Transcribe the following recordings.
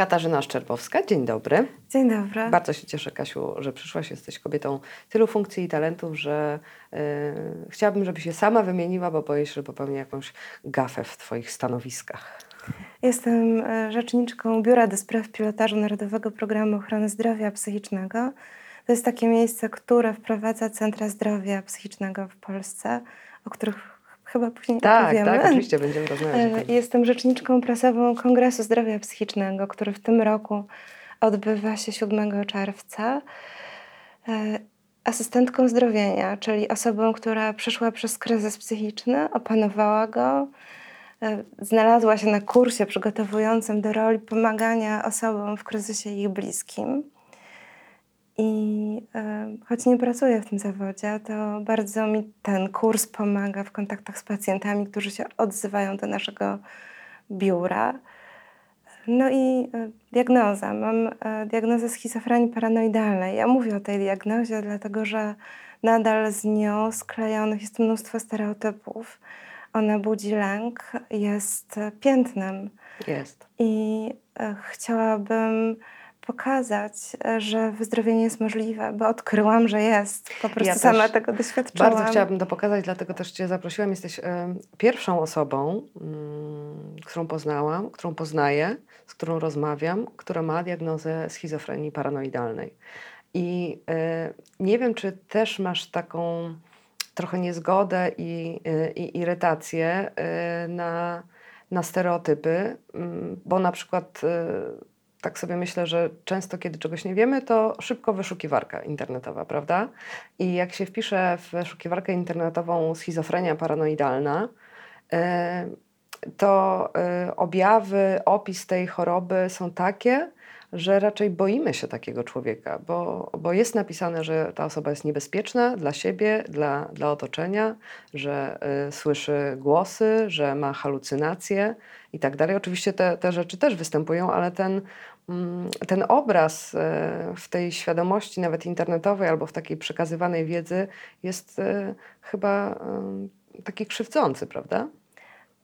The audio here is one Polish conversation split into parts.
Katarzyna Szczerbowska, dzień dobry. Dzień dobry. Bardzo się cieszę, Kasiu, że przyszłaś. Jesteś kobietą tylu funkcji i talentów, że yy, chciałabym, żebyś się sama wymieniła, bo boję się, że popełnię jakąś gafę w Twoich stanowiskach. Jestem e, rzeczniczką Biura do Spraw Pilotażu Narodowego Programu Ochrony Zdrowia Psychicznego. To jest takie miejsce, które wprowadza Centra Zdrowia Psychicznego w Polsce, o których chyba później tak, opowiemy. Tak, oczywiście będziemy rozmawiać. E, jestem rzeczniczką prasową Kongresu Zdrowia Psychicznego, który w tym roku odbywa się 7 czerwca. E, asystentką zdrowienia, czyli osobą, która przeszła przez kryzys psychiczny, opanowała go, e, znalazła się na kursie przygotowującym do roli pomagania osobom w kryzysie ich bliskim. I choć nie pracuję w tym zawodzie, to bardzo mi ten kurs pomaga w kontaktach z pacjentami, którzy się odzywają do naszego biura. No i y, diagnoza. Mam y, diagnozę schizofrenii paranoidalnej. Ja mówię o tej diagnozie, dlatego że nadal z nią sklejonych jest mnóstwo stereotypów. Ona budzi lęk, jest piętnem. Jest. I chciałabym pokazać, e, że wyzdrowienie jest możliwe, bo odkryłam, że jest. Po prostu ja sama tego doświadczyłam. Bardzo chciałabym to pokazać, dlatego też Cię zaprosiłam. Jesteś y, pierwszą osobą, y, którą poznałam, którą poznaję, z którą rozmawiam, która ma diagnozę schizofrenii paranoidalnej. I y, nie wiem, czy też masz taką trochę niezgodę i, i irytację na, na stereotypy, mm, bo na przykład tak sobie myślę, że często, kiedy czegoś nie wiemy, to szybko wyszukiwarka internetowa, prawda? I jak się wpisze w wyszukiwarkę internetową schizofrenia paranoidalna, e, to e, objawy, opis tej choroby są takie, że raczej boimy się takiego człowieka, bo, bo jest napisane, że ta osoba jest niebezpieczna dla siebie, dla, dla otoczenia, że y, słyszy głosy, że ma halucynacje i tak dalej. Oczywiście te, te rzeczy też występują, ale ten, mm, ten obraz y, w tej świadomości, nawet internetowej albo w takiej przekazywanej wiedzy, jest y, chyba taki krzywdzący, prawda?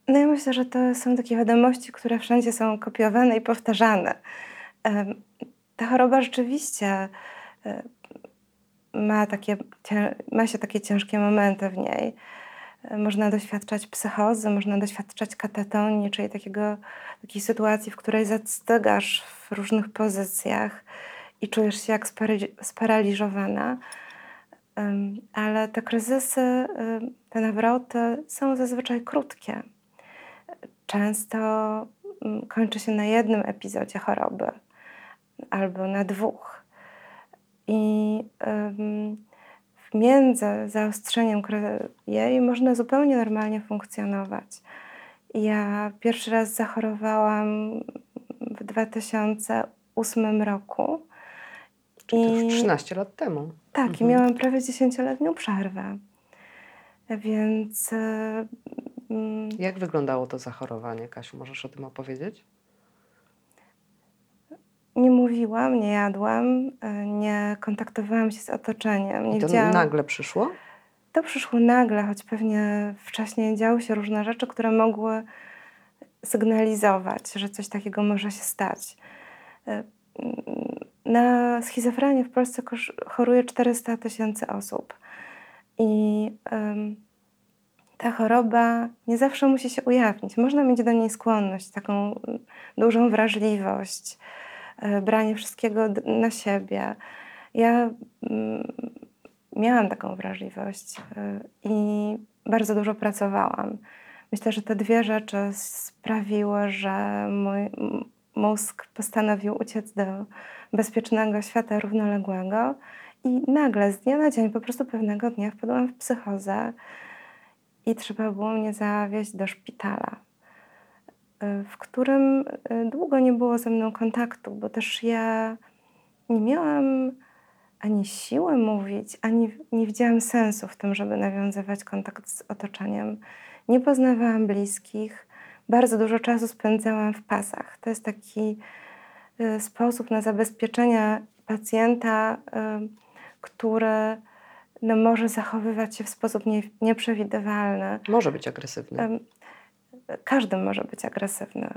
No ja myślę, że to są takie wiadomości, które wszędzie są kopiowane i powtarzane ta choroba rzeczywiście e, ma, takie, ma się takie ciężkie momenty w niej. E, można doświadczać psychozy, można doświadczać katatonii, czyli takiego, takiej sytuacji, w której zastygasz w różnych pozycjach i czujesz się jak sparaliżowana. Ale te kryzysy, te nawroty są zazwyczaj krótkie. Często kończy się na jednym epizodzie choroby albo na dwóch. I między zaostrzeniem jej można zupełnie normalnie funkcjonować. Ja pierwszy raz zachorowałam w 2008 roku. Czyli I, 13 lat temu. Tak, mhm. i miałam prawie 10-letnią przerwę. Więc. Jak wyglądało to zachorowanie, Kasiu? Możesz o tym opowiedzieć? Nie mówiłam, nie jadłam, e, nie kontaktowałam się z otoczeniem. Nie I to widziałam... nagle przyszło? To przyszło nagle, choć pewnie wcześniej działy się różne rzeczy, które mogły sygnalizować, że coś takiego może się stać. E, na schizofrenię w Polsce choruje 400 tysięcy osób. I um, ta choroba nie zawsze musi się ujawnić. Można mieć do niej skłonność, taką dużą wrażliwość, branie wszystkiego na siebie. Ja mm, miałam taką wrażliwość e, i bardzo dużo pracowałam. Myślę, że te dwie rzeczy sprawiły, że mój mózg postanowił uciec do bezpiecznego świata równoległego i nagle, z dnia na dzień, po prostu pewnego dnia wpadłam w psychozę i trzeba było mnie zawieźć do szpitala w którym e, długo nie było ze mną kontaktu, bo też ja nie miałam ani siły mówić, ani nie widziałam sensu w tym, żeby nawiązywać kontakt z otoczeniem. nie poznawałam bliskich, bardzo dużo czasu spędzałam w pasach. To jest taki y, sposób na zabezpieczenie pacjenta, który no, może zachowywać się w sposób nie, nieprzewidywalny. Może być agresywny. Każdy może być agresywny.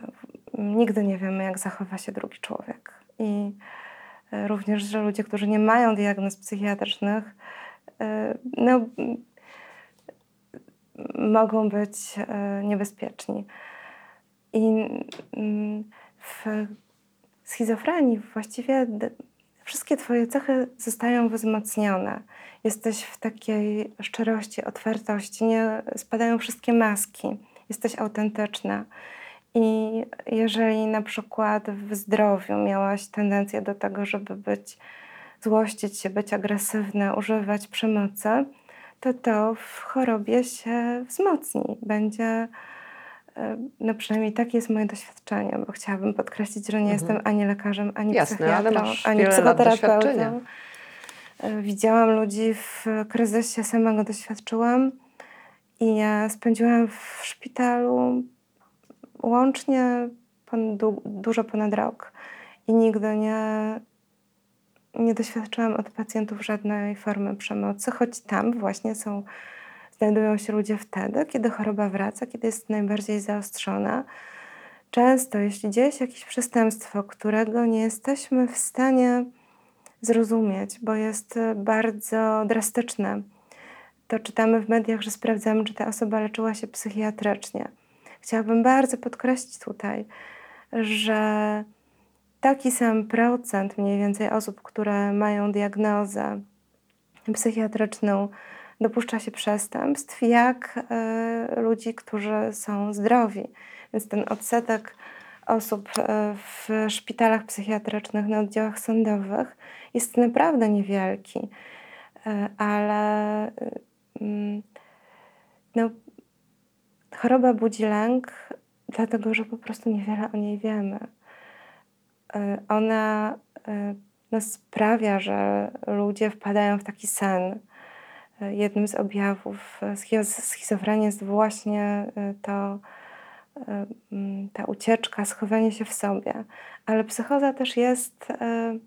Nigdy nie wiemy, jak zachowa się drugi człowiek. I y, również, że ludzie, którzy nie mają diagnoz psychiatrycznych, no, mogą być niebezpieczni. I mm, w schizofrenii właściwie wszystkie Twoje cechy zostają wzmocnione. Jesteś w takiej szczerości, otwartości, nie spadają wszystkie maski, jesteś autentyczna. I jeżeli na przykład w zdrowiu miałaś tendencję do tego, żeby być, złościć się, być agresywna, używać przemocy, to to w chorobie się wzmocni. Będzie E, no przynajmniej takie jest moje doświadczenie, bo chciałabym podkreślić, że nie mhm. jestem ani lekarzem, ani Jasne, psychiatrą, ani psychoterapeutą. E, widziałam ludzi w kryzysie, sama go doświadczyłam i ja spędziłam w szpitalu łącznie pon, du, dużo ponad rok i nigdy nie, nie doświadczyłam od pacjentów żadnej formy przemocy, choć tam właśnie są znajdują się ludzie wtedy, kiedy choroba wraca, kiedy jest najbardziej zaostrzona. Często, jeśli dzieje się jakieś przestępstwo, którego nie jesteśmy w stanie zrozumieć, bo jest bardzo drastyczne, to czytamy w mediach, że sprawdzamy, czy ta osoba leczyła się psychiatrycznie. Chciałabym bardzo podkreślić tutaj, że taki sam procent mniej więcej osób, które mają diagnozę psychiatryczną, dopuszcza się przestępstw, jak y, ludzi, którzy są zdrowi. Więc ten odsetek osób e, w szpitalach psychiatrycznych, na oddziałach sądowych jest naprawdę niewielki, y, ale y, no, choroba budzi lęk, dlatego że po prostu niewiele o niej wiemy. Ona no, sprawia, że ludzie wpadają w taki sen, jednym z objawów schizofrenii jest właśnie e, to, e, ta ucieczka, schowanie się w sobie. Ale psychoza też jest e,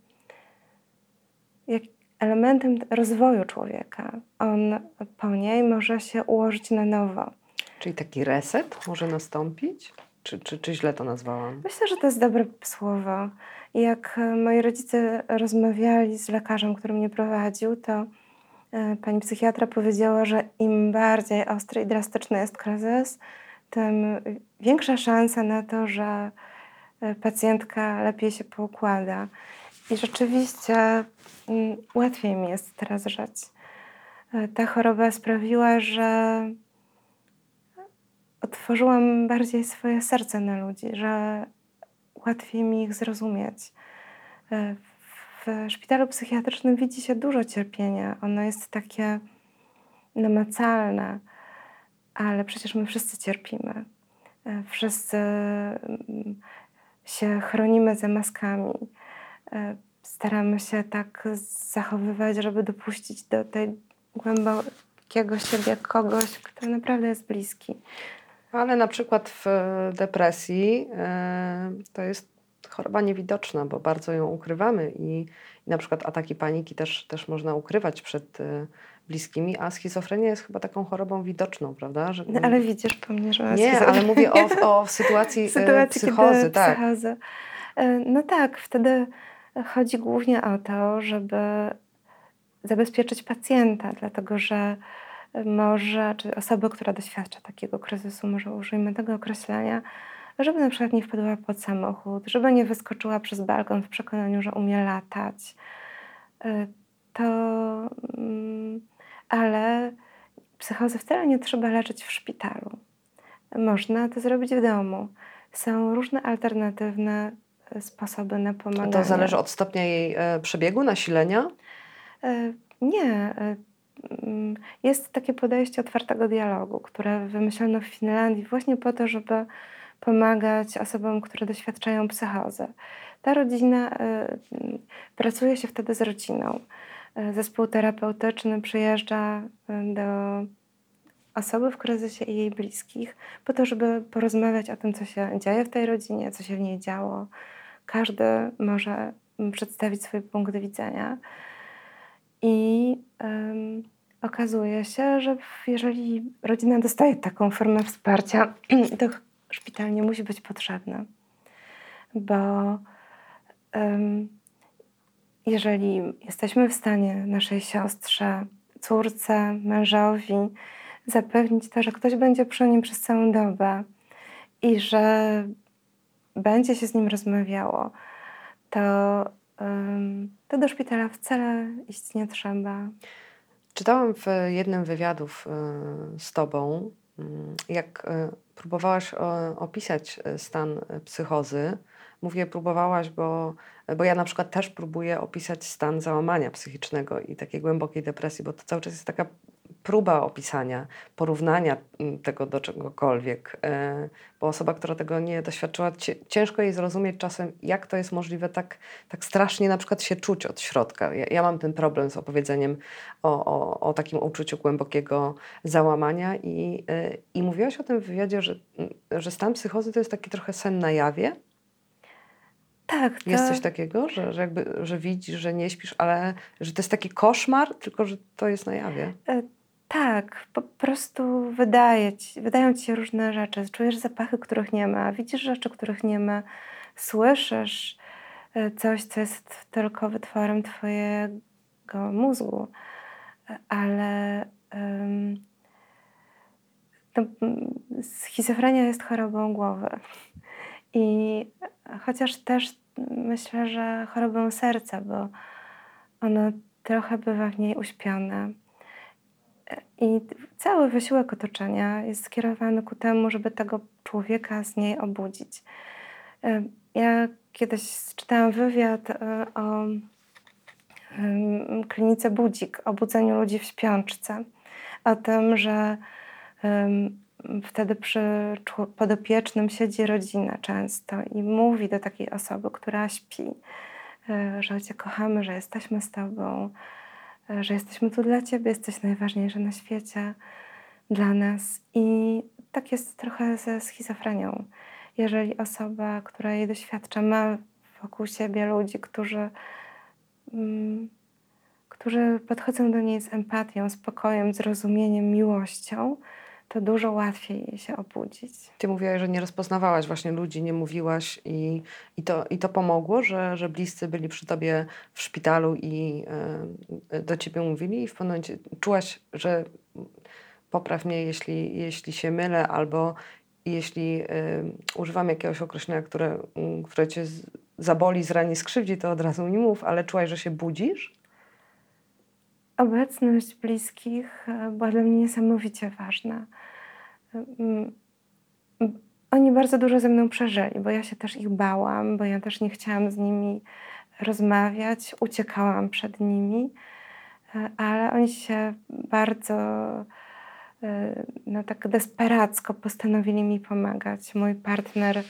elementem rozwoju człowieka. On po niej może się ułożyć na nowo. Czyli taki reset może nastąpić? Czy, czy, czy źle to nazwałam? Myślę, że to jest dobre słowo. Jak moi rodzice rozmawiali z lekarzem, który mnie prowadził, to E, pani psychiatra powiedziała, że im bardziej ostry i drastyczny jest kryzys, tym większa szansa na to, że e, pacjentka lepiej się poukłada. I rzeczywiście mm, łatwiej mi jest teraz żyć. E, ta choroba sprawiła, że otworzyłam bardziej swoje serce na ludzi, że łatwiej mi ich zrozumieć w szpitalu psychiatrycznym widzi się dużo cierpienia. Ono jest takie namacalne, ale przecież my wszyscy cierpimy. E, wszyscy mm, się chronimy za maskami. E, staramy się tak zachowywać, żeby dopuścić do tej głębokiego siebie kogoś, kto naprawdę jest bliski. Ale na przykład w depresji e, to jest choroba niewidoczna, bo bardzo ją ukrywamy i, i na przykład ataki paniki też, też można ukrywać przed bliskimi, a schizofrenia jest chyba taką chorobą widoczną, prawda? Że, no, ale widzisz po mnie, że Nie, ale mówię o, o sytuacji, sytuacji psychozy. Tak. Psychozy. E, no tak, wtedy chodzi głównie o to, żeby zabezpieczyć pacjenta, dlatego że może, czy osoba, która doświadcza takiego kryzysu, może użyjmy tego określenia, żeby na przykład nie wpadła pod samochód, żeby nie wyskoczyła przez balkon w przekonaniu, że umie latać. Y, to, mm, ale psychozy wcale nie trzeba leczyć w szpitalu. Można to zrobić w domu. Są różne alternatywne sposoby na pomaganie. To zależy od stopnia jej e, przebiegu, nasilenia? Y, nie. Mm, jest takie podejście otwartego dialogu, które wymyślono w Finlandii właśnie po to, żeby pomagać osobom, które doświadczają psychozy. Ta rodzina y, pracuje się wtedy z rodziną. Zespół terapeutyczny przyjeżdża do osoby w kryzysie i jej bliskich, po to, żeby porozmawiać o tym, co się dzieje w tej rodzinie, co się w niej działo. Każdy może przedstawić swój punkt widzenia. I um, okazuje się, że jeżeli rodzina dostaje taką formę wsparcia, to szpital nie musi być potrzebny. Bo um, jeżeli jesteśmy w stanie naszej siostrze, córce, mężowi zapewnić to, że ktoś będzie przy nim przez całą dobę i że będzie się z nim rozmawiało, to, to do szpitala wcale iść nie trzeba. Czytałam w jednym wywiadów y, z Tobą, mm, jak y, próbowałaś opisać y, stan psychozy. Mówię próbowałaś, bo, bo ja na przykład też próbuję opisać stan załamania psychicznego i takiej głębokiej depresji, bo to cały czas jest taka próba opisania, porównania mm, tego do czegokolwiek, e, bo osoba, która tego nie doświadczyła, ciężko jej zrozumieć czasem, jak to jest możliwe tak, tak strasznie na przykład się czuć od środka. Ja, ja mam ten problem z opowiedzeniem o, o, o, takim uczuciu głębokiego załamania i, e, i mówiłaś o tym w wywiadzie, że, że stan psychozy to jest taki trochę sen na jawie. Tak. To... Jest coś takiego, że, że, jakby, że widzisz, że nie śpisz, ale że to jest taki koszmar, tylko że to jest na jawie. E, tak, po prostu wydaje ci, wydają ci się różne rzeczy. Czujesz zapachy, których nie ma, widzisz rzeczy, których nie ma, słyszysz e, coś, co jest tylko wytworem twojego mózgu, ale um, schizofrenia jest chorobą głowy. I chociaż też myślę, że chorobą serca, bo ono trochę bywa w niej uśpione i cały wysiłek otoczenia jest skierowany ku temu, żeby tego człowieka z niej obudzić. Ja kiedyś czytałam wywiad e, o klinice Budzik, o budzeniu ludzi w śpiączce, o tym, że wtedy przy podopiecznym siedzi rodzina często i mówi do takiej osoby, która śpi, e, że cię kochamy, że jesteśmy z tobą, że jesteśmy tu dla Ciebie, jesteś najważniejszy na świecie dla nas. I tak jest trochę ze schizofrenią. Jeżeli osoba, która jej doświadcza, ma wokół siebie ludzi, którzy, mm, którzy podchodzą do niej z empatią, spokojem, zrozumieniem, miłością, to dużo łatwiej się obudzić. Ty mówiłaś, że nie rozpoznawałaś właśnie ludzi, nie mówiłaś i, i, to, i to pomogło, że, że bliscy byli przy tobie w szpitalu i y, do ciebie mówili i w pewnym momencie czułaś, że popraw mnie, jeśli, jeśli się mylę, albo jeśli y, używam jakiegoś określenia, które, y, które cię zaboli, zrani, skrzywdzi, to od razu nie mów, ale czułaś, że się budzisz? Obecność bliskich e, była dla mnie niesamowicie ważna. Mm, oni bardzo dużo ze mną przeżyli, bo ja się też ich bałam, bo ja też nie chciałam z nimi rozmawiać, uciekałam przed nimi, e, ale oni się bardzo e, no, tak desperacko postanowili mi pomagać. Mój partner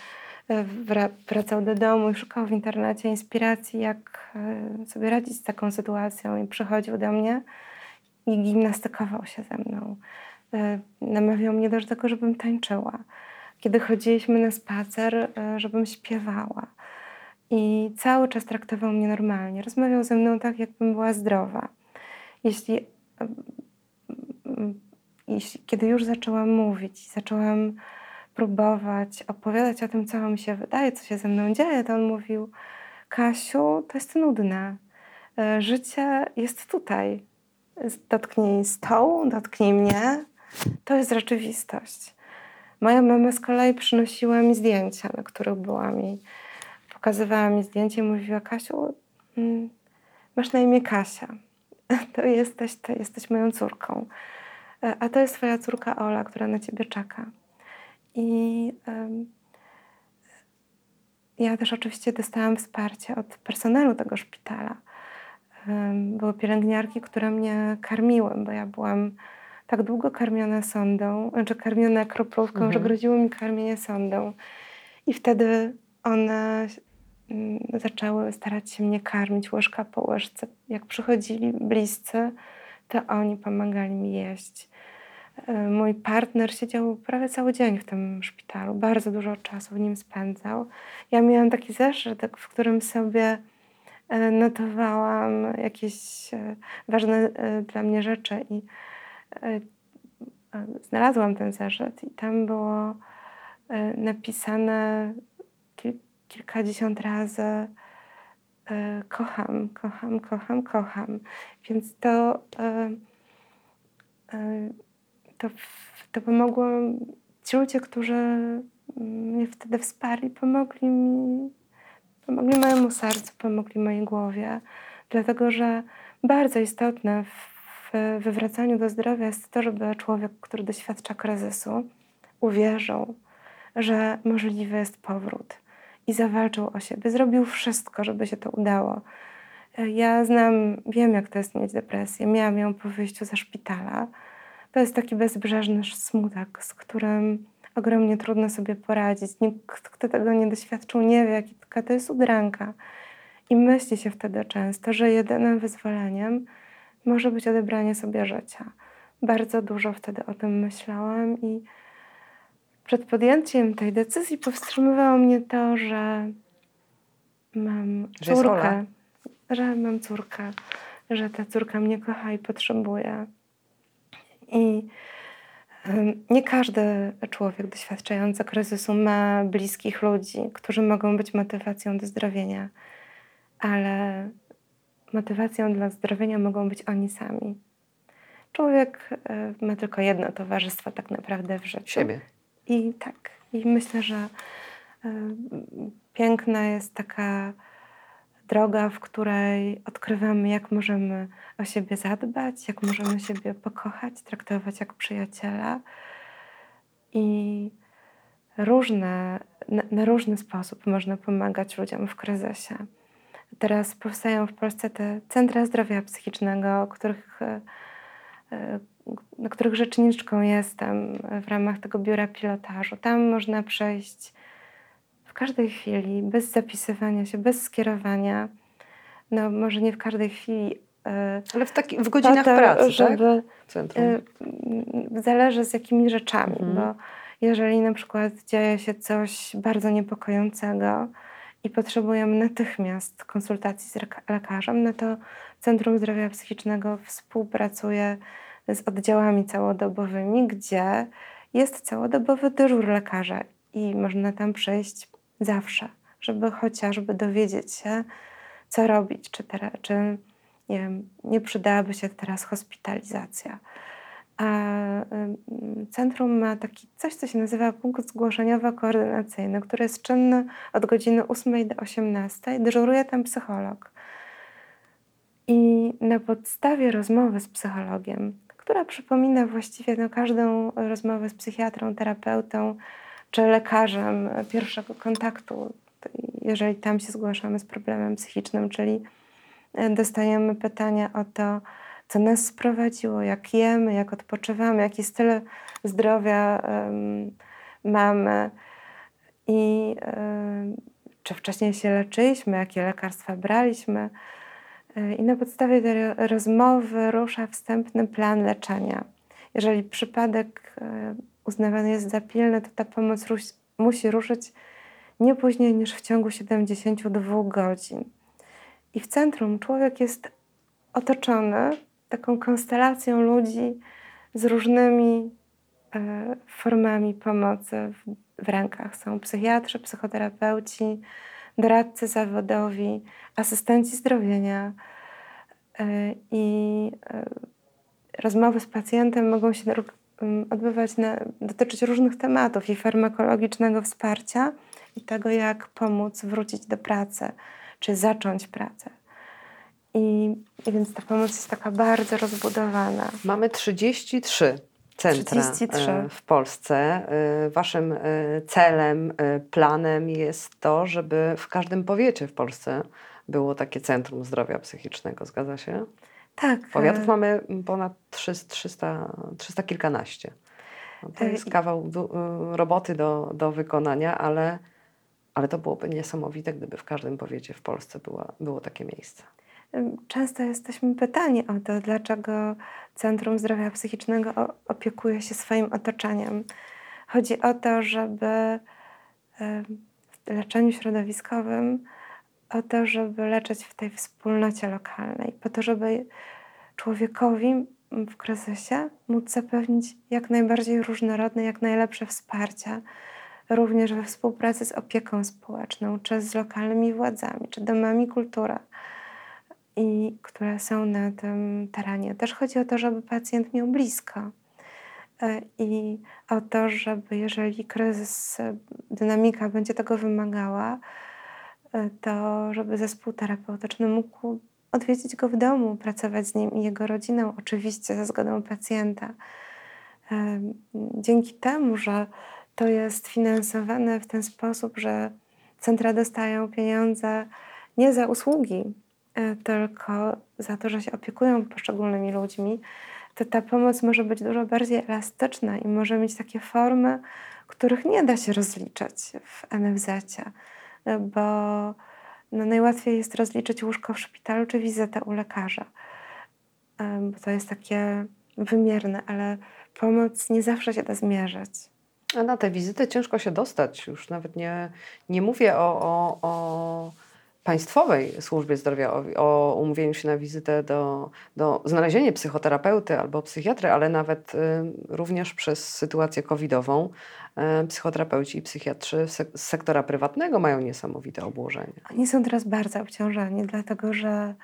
wracał do domu i szukał w internecie inspiracji, jak e, sobie radzić z taką sytuacją i przychodził do mnie i gimnastykował się ze mną. E, namawiał mnie do tego, żebym tańczyła. Kiedy chodziliśmy na spacer, e, żebym śpiewała. I cały czas traktował mnie normalnie. Rozmawiał ze mną tak, jakbym była zdrowa. Jeśli, jeśli kiedy już zaczęłam mówić, zaczęłam próbować opowiadać o tym, co mi się wydaje, co się ze mną dzieje, to on mówił: Kasiu, to jest nudne. E, życie jest tutaj. Dotknij stołu, dotknij mnie. To jest rzeczywistość. Moja mama z kolei przynosiła mi zdjęcia, na których była mi. Pokazywała mi zdjęcie i mówiła: Kasiu, mm, masz na imię Kasia. To jesteś, to jesteś moją córką. E, a to jest twoja córka Ola, która na ciebie czeka. I um, ja też oczywiście dostałam wsparcie od personelu tego szpitala. Um, były pielęgniarki, które mnie karmiły, bo ja byłam tak długo karmiona sondą, znaczy karmiona kroplówką, mhm. że groziło mi karmienie sondą. I wtedy one um, zaczęły starać się mnie karmić łyżka po łyżce. Jak przychodzili bliscy, to oni pomagali mi jeść. E, mój partner siedział prawie cały dzień w tym szpitalu, bardzo dużo czasu w nim spędzał. Ja miałam taki zeszyt, w którym sobie e, notowałam jakieś e, ważne dla mnie rzeczy i znalazłam ten zeszyt i tam było napisane kilkadziesiąt razy kocham, kocham, kocham, kocham. Więc to to, to pomogło ci ludzie, którzy mnie wtedy wsparli, pomogli mi, pomogli mojemu sercu, pomogli mojej głowie, dlatego że bardzo istotne w wywracaniu do zdrowia jest to, żeby człowiek, który doświadcza kryzysu, uwierzył, że możliwy jest powrót i zawalczył o siebie, zrobił wszystko, żeby się to udało. Ja znam, wiem jak to jest mieć depresję. Miałam ją po wyjściu ze szpitala. To jest taki bezbrzeżny smutek, z którym ogromnie trudno sobie poradzić. Nikt, kto tego nie doświadczył, nie wie, jaka to jest udranka. I myśli się wtedy często, że jedynym wyzwoleniem może być odebranie sobie życia. Bardzo dużo wtedy o tym myślałam i przed podjęciem tej decyzji powstrzymywało mnie to, że mam że córkę, że mam córkę, że ta córka mnie kocha i potrzebuje. I nie każdy człowiek doświadczający kryzysu ma bliskich ludzi, którzy mogą być motywacją do zdrowienia, ale motywacją dla zdrowienia mogą być oni sami. Człowiek e, ma tylko jedno towarzystwo tak naprawdę w życiu. Siebie. I tak. I myślę, że piękna jest taka droga, w której odkrywamy, jak możemy o siebie zadbać, jak możemy siebie pokochać, traktować jak przyjaciela. I różne, na, na różny sposób można pomagać ludziom w kryzysie. Teraz powstają w Polsce te centra zdrowia psychicznego, których, e, e, na których rzeczniczką jestem w ramach tego biura pilotażu. Tam można przejść w każdej chwili, bez zapisywania się, bez skierowania, no może nie w każdej chwili, e, ale w, taki, w godzinach to, pracy, tak? żeby, tak? Zależy z jakimi rzeczami, mhm. bo jeżeli na przykład dzieje się coś bardzo niepokojącego i potrzebujemy natychmiast konsultacji z lekarzem, no to Centrum Zdrowia Psychicznego współpracuje z oddziałami całodobowymi, gdzie jest całodobowy dyżur lekarza i można tam przejść zawsze, żeby chociażby dowiedzieć się, co robić, czy, teraz, czy nie, wiem, nie przydałaby się teraz hospitalizacja. A centrum ma taki coś, co się nazywa punkt zgłoszeniowo-koordynacyjny, który jest czynny od godziny 8 do 18. Dyżuruje tam psycholog. I na podstawie rozmowy z psychologiem, która przypomina właściwie no, każdą rozmowę z psychiatrą, terapeutą, czy lekarzem pierwszego kontaktu, jeżeli tam się zgłaszamy z problemem psychicznym, czyli e, dostajemy pytania o to, co nas sprowadziło, jak jemy, jak odpoczywamy, jaki styl zdrowia um, mamy i czy wcześniej się leczyliśmy, jakie lekarstwa braliśmy. E, I na podstawie tej rozmowy rusza wstępny plan leczenia. Jeżeli przypadek uznawany jest za pilny, to ta pomoc musi ruszyć nie później niż w ciągu 72 godzin. I w centrum człowiek jest otoczony taką konstelacją ludzi z różnymi e, formami pomocy w, w rękach. Są psychiatrzy, psychoterapeuci, doradcy zawodowi, asystenci zdrowienia. E, I e, rozmowy z pacjentem mogą się odbywać, na, dotyczyć różnych tematów i farmakologicznego wsparcia, i tego, jak pomóc wrócić do pracy, czy zacząć pracę. I, I, więc ta pomoc jest taka bardzo rozbudowana. Mamy 33 centra 33. E, w Polsce. E, waszym e, celem, planem jest to, żeby w każdym powiecie w Polsce było takie centrum zdrowia psychicznego. Zgadza się? Tak. Powiatów mamy ponad 300, 300 kilkanaście. No to jest kawał do, roboty do, do wykonania, ale, ale to byłoby niesamowite, gdyby w każdym powiecie w Polsce było, było takie miejsce. Często jesteśmy pytani o to, dlaczego Centrum Zdrowia Psychicznego opiekuje się swoim otoczeniem. Chodzi o to, żeby w leczeniu środowiskowym, o to, żeby leczyć w tej wspólnocie lokalnej, po to, żeby człowiekowi w kryzysie móc zapewnić jak najbardziej różnorodne, jak najlepsze wsparcie, również we współpracy z opieką społeczną, czy z lokalnymi władzami, czy domami kultury, i które są na tym terenie. Też chodzi o to, żeby pacjent miał blisko e, i o to, żeby jeżeli kryzys, dynamika będzie tego wymagała, e, to żeby zespół terapeutyczny mógł odwiedzić go w domu, pracować z nim i jego rodziną, oczywiście ze zgodą pacjenta. E, dzięki temu, że to jest finansowane w ten sposób, że centra dostają pieniądze nie za usługi, e, tylko za to, że się opiekują poszczególnymi ludźmi, to ta pomoc może być dużo bardziej elastyczna i może mieć takie formy, których nie da się rozliczać w NFZ, bo no najłatwiej jest rozliczyć łóżko w szpitalu czy wizytę u lekarza, e, bo to jest takie wymierne, ale pomoc nie zawsze się da zmierzyć. A na te wizyty ciężko się dostać. Już nawet nie, nie mówię o, o, o państwowej służbie zdrowia, o, o, umówieniu się na wizytę do, do znalezienia psychoterapeuty albo psychiatry, ale nawet y, również przez sytuację covidową y, psychoterapeuci i psychiatrzy z sektora prywatnego mają niesamowite obłożenie. Oni są teraz bardzo obciążeni, dlatego że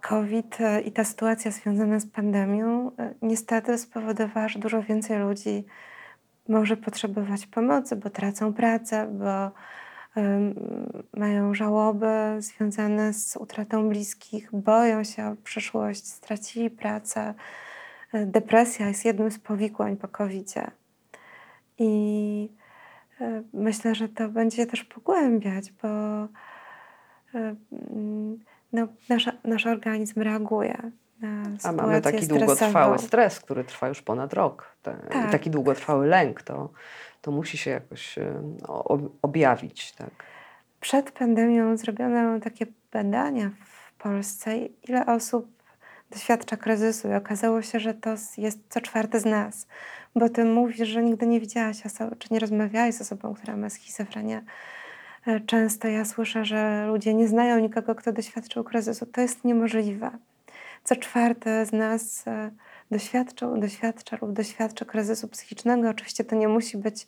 COVID e, i ta sytuacja związana z pandemią e, niestety spowodowała, że dużo więcej ludzi może potrzebować pomocy, bo tracą pracę, bo mają żałoby związane z utratą bliskich, boją się o przyszłość, stracili pracę. E, depresja jest jednym z powikłań po covid -zie. I myślę, że to będzie też pogłębiać, bo no, nasz, nasz organizm reaguje na A mamy taki stresową. długotrwały stres, który trwa już ponad rok. Te, tak. I taki długotrwały lęk, to, to musi się jakoś e, objawić. Tak. Przed pandemią zrobiono takie badania w Polsce, ile osób doświadcza kryzysu i okazało się, że to jest co czwarte z nas. Bo ty mówisz, że nigdy nie widziałaś osoby, czy nie rozmawiałaś z osobą, która ma schizofrenię. E, często ja słyszę, że ludzie nie znają nikogo, kto doświadczył kryzysu. To jest niemożliwe. Co czwarte z nas e, doświadczył, doświadcza lub doświadcza kryzysu psychicznego. Oczywiście to nie musi być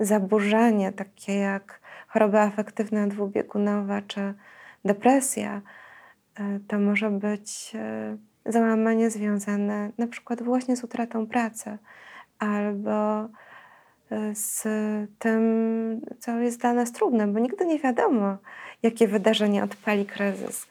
zaburzenie takie jak choroba afektywna dwubiegunowa czy depresja. E, to może być załamanie związane na przykład właśnie z utratą pracy albo z tym, co jest dla nas trudne, bo nigdy nie wiadomo, jakie wydarzenie odpali kryzys.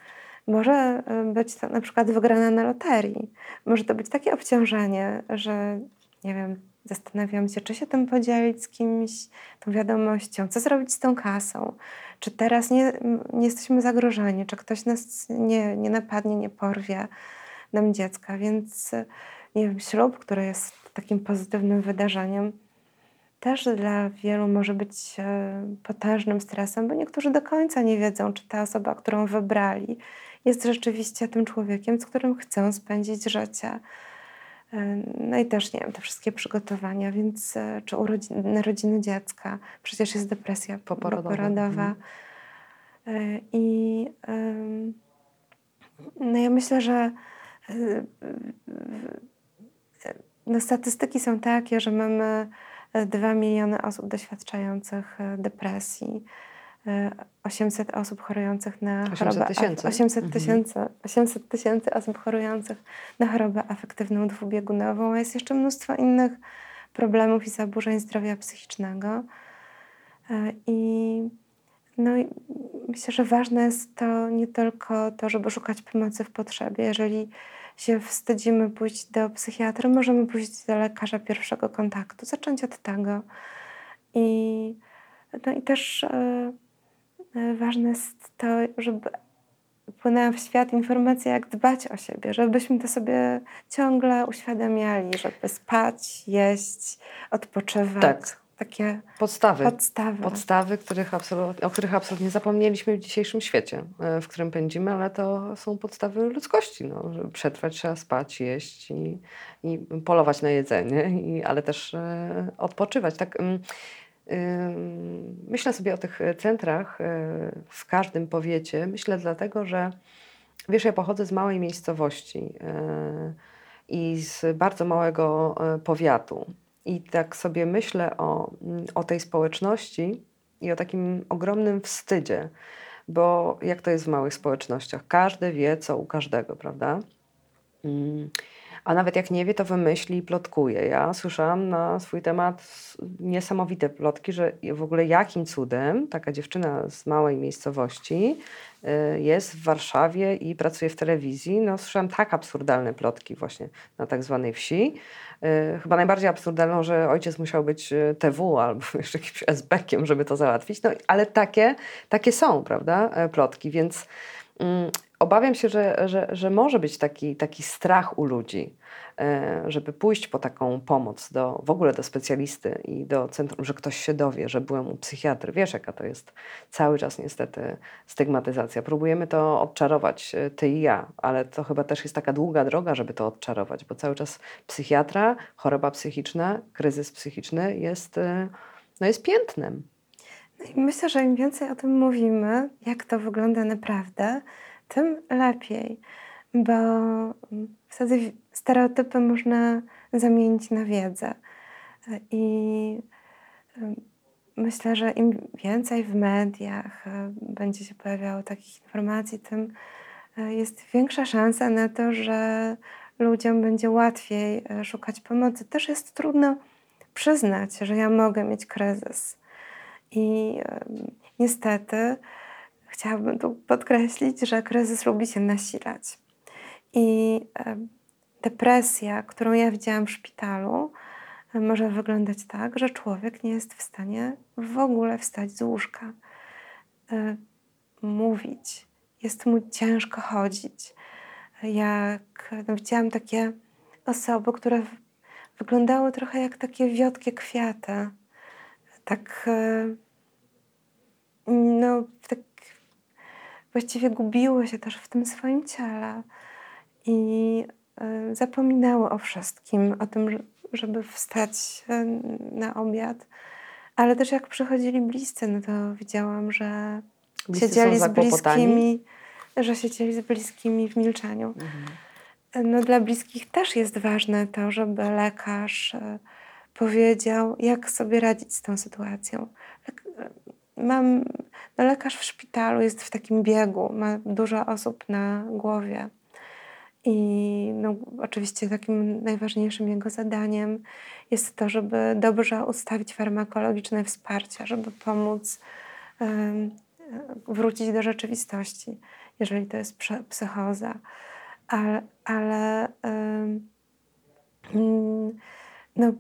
Może e, być to na przykład wygrana na loterii. Może to być takie obciążenie, że nie wiem, zastanawiam się, czy się tym podzielić z kimś, tą wiadomością, co zrobić z tą kasą, czy teraz nie, nie jesteśmy zagrożeni, czy ktoś nas nie, nie napadnie, nie porwie nam dziecka. Więc nie wiem, ślub, który jest takim pozytywnym wydarzeniem, też dla wielu może być e, potężnym stresem, bo niektórzy do końca nie wiedzą, czy ta osoba, którą wybrali, jest rzeczywiście tym człowiekiem, z którym chcą spędzić życie. E, no i też, nie wiem, te wszystkie przygotowania, więc e, czy urodziny, narodziny dziecka, przecież jest depresja poporodowa. poporodowa. Mhm. I no ja myślę, że no statystyki są takie, że mamy 2 miliony osób doświadczających e, depresji, 800 e, osób chorujących na 800 chorobę tysięcy. 800 mhm. tysięcy, 800 tysięcy osób chorujących na chorobę afektywną dwubiegunową, a jest jeszcze mnóstwo innych problemów i zaburzeń zdrowia psychicznego. E, I no i myślę, że ważne jest to nie tylko to, żeby szukać pomocy w potrzebie. Jeżeli się wstydzimy pójść do psychiatry, możemy pójść do lekarza pierwszego kontaktu, zacząć od tego. I, no i też e, ważne jest to, żeby płynęła w świat informacja, jak dbać o siebie, żebyśmy to sobie ciągle uświadamiali, żeby spać, jeść, odpoczywać. Tak, takie Podstawy. podstawy. Podstawy, których o których absolutnie zapomnieliśmy w dzisiejszym świecie, e, w którym pędzimy, ale to są podstawy ludzkości. No, żeby przetrwać trzeba spać, jeść i, i polować na jedzenie, i, ale też e, odpoczywać. Tak, ym, myślę sobie o tych centrach e, w każdym powiecie. Myślę dlatego, że wiesz, ja pochodzę z małej miejscowości e, i z bardzo małego e, powiatu. I tak sobie myślę o, o tej społeczności i o takim ogromnym wstydzie, bo jak to jest w małych społecznościach? Każdy wie, co u każdego, prawda? A nawet jak nie wie, to wymyśli i plotkuje. Ja słyszałam na swój temat niesamowite plotki, że w ogóle jakim cudem taka dziewczyna z małej miejscowości y, jest w Warszawie i pracuje w telewizji. No, słyszałam tak absurdalne plotki właśnie na tak zwanej wsi. Y, Chyba najbardziej absurdalną, że ojciec musiał być y, TW albo jeszcze jakimś SB-kiem, żeby to załatwić. No, ale takie, takie są, prawda, plotki, więc mm, obawiam się, że, że, że może być taki, taki strach u ludzi, e, żeby pójść po taką pomoc do, w ogóle do specjalisty i do centrum, że ktoś się dowie, że byłem u psychiatry. Wiesz, jaka to jest cały czas niestety stygmatyzacja. Próbujemy to odczarować, e, ty i ja, ale to chyba też jest taka długa droga, żeby to odczarować, bo cały czas psychiatra, choroba psychiczna, kryzys psychiczny jest, e, no jest piętnem. No myślę, że im więcej o tym mówimy, jak to wygląda naprawdę, tym lepiej, bo mm, wtedy stereotypy można zamienić na wiedzę. I myślę, że im więcej w mediach y, będzie się pojawiało takich informacji, tym y, jest większa szansa na to, że ludziom będzie łatwiej y, szukać pomocy. Też jest trudno przyznać, że ja mogę mieć kryzys. I niestety chciałabym tu podkreślić, że kryzys lubi się nasilać. I em, depresja, którą ja widziałam w szpitalu, e, może wyglądać tak, że człowiek nie jest w stanie w ogóle wstać z łóżka, e, mówić. Jest mu ciężko chodzić. Jak no, widziałam takie osoby, które wyglądały trochę jak takie wiotkie kwiaty. Tak, e, no, tak właściwie gubiły się też w tym swoim ciele i e, zapominały o wszystkim, o tym, że- żeby wstać na obiad. Ale też jak przychodzili bliscy, no to widziałam, że Bliscy siedzieli z bliskimi, że siedzieli z bliskimi w milczeniu. No, dla bliskich też jest ważne to, żeby lekarz e, powiedział, jak sobie radzić z tą sytuacją. Lek- e, Mam, no lekarz w szpitalu jest w takim biegu, ma dużo osób na głowie. I no, oczywiście takim najważniejszym jego zadaniem jest to, żeby dobrze ustawić farmakologiczne wsparcie, żeby pomóc em, wrócić do rzeczywistości, jeżeli to jest psychoza. Ale, ale mm, no,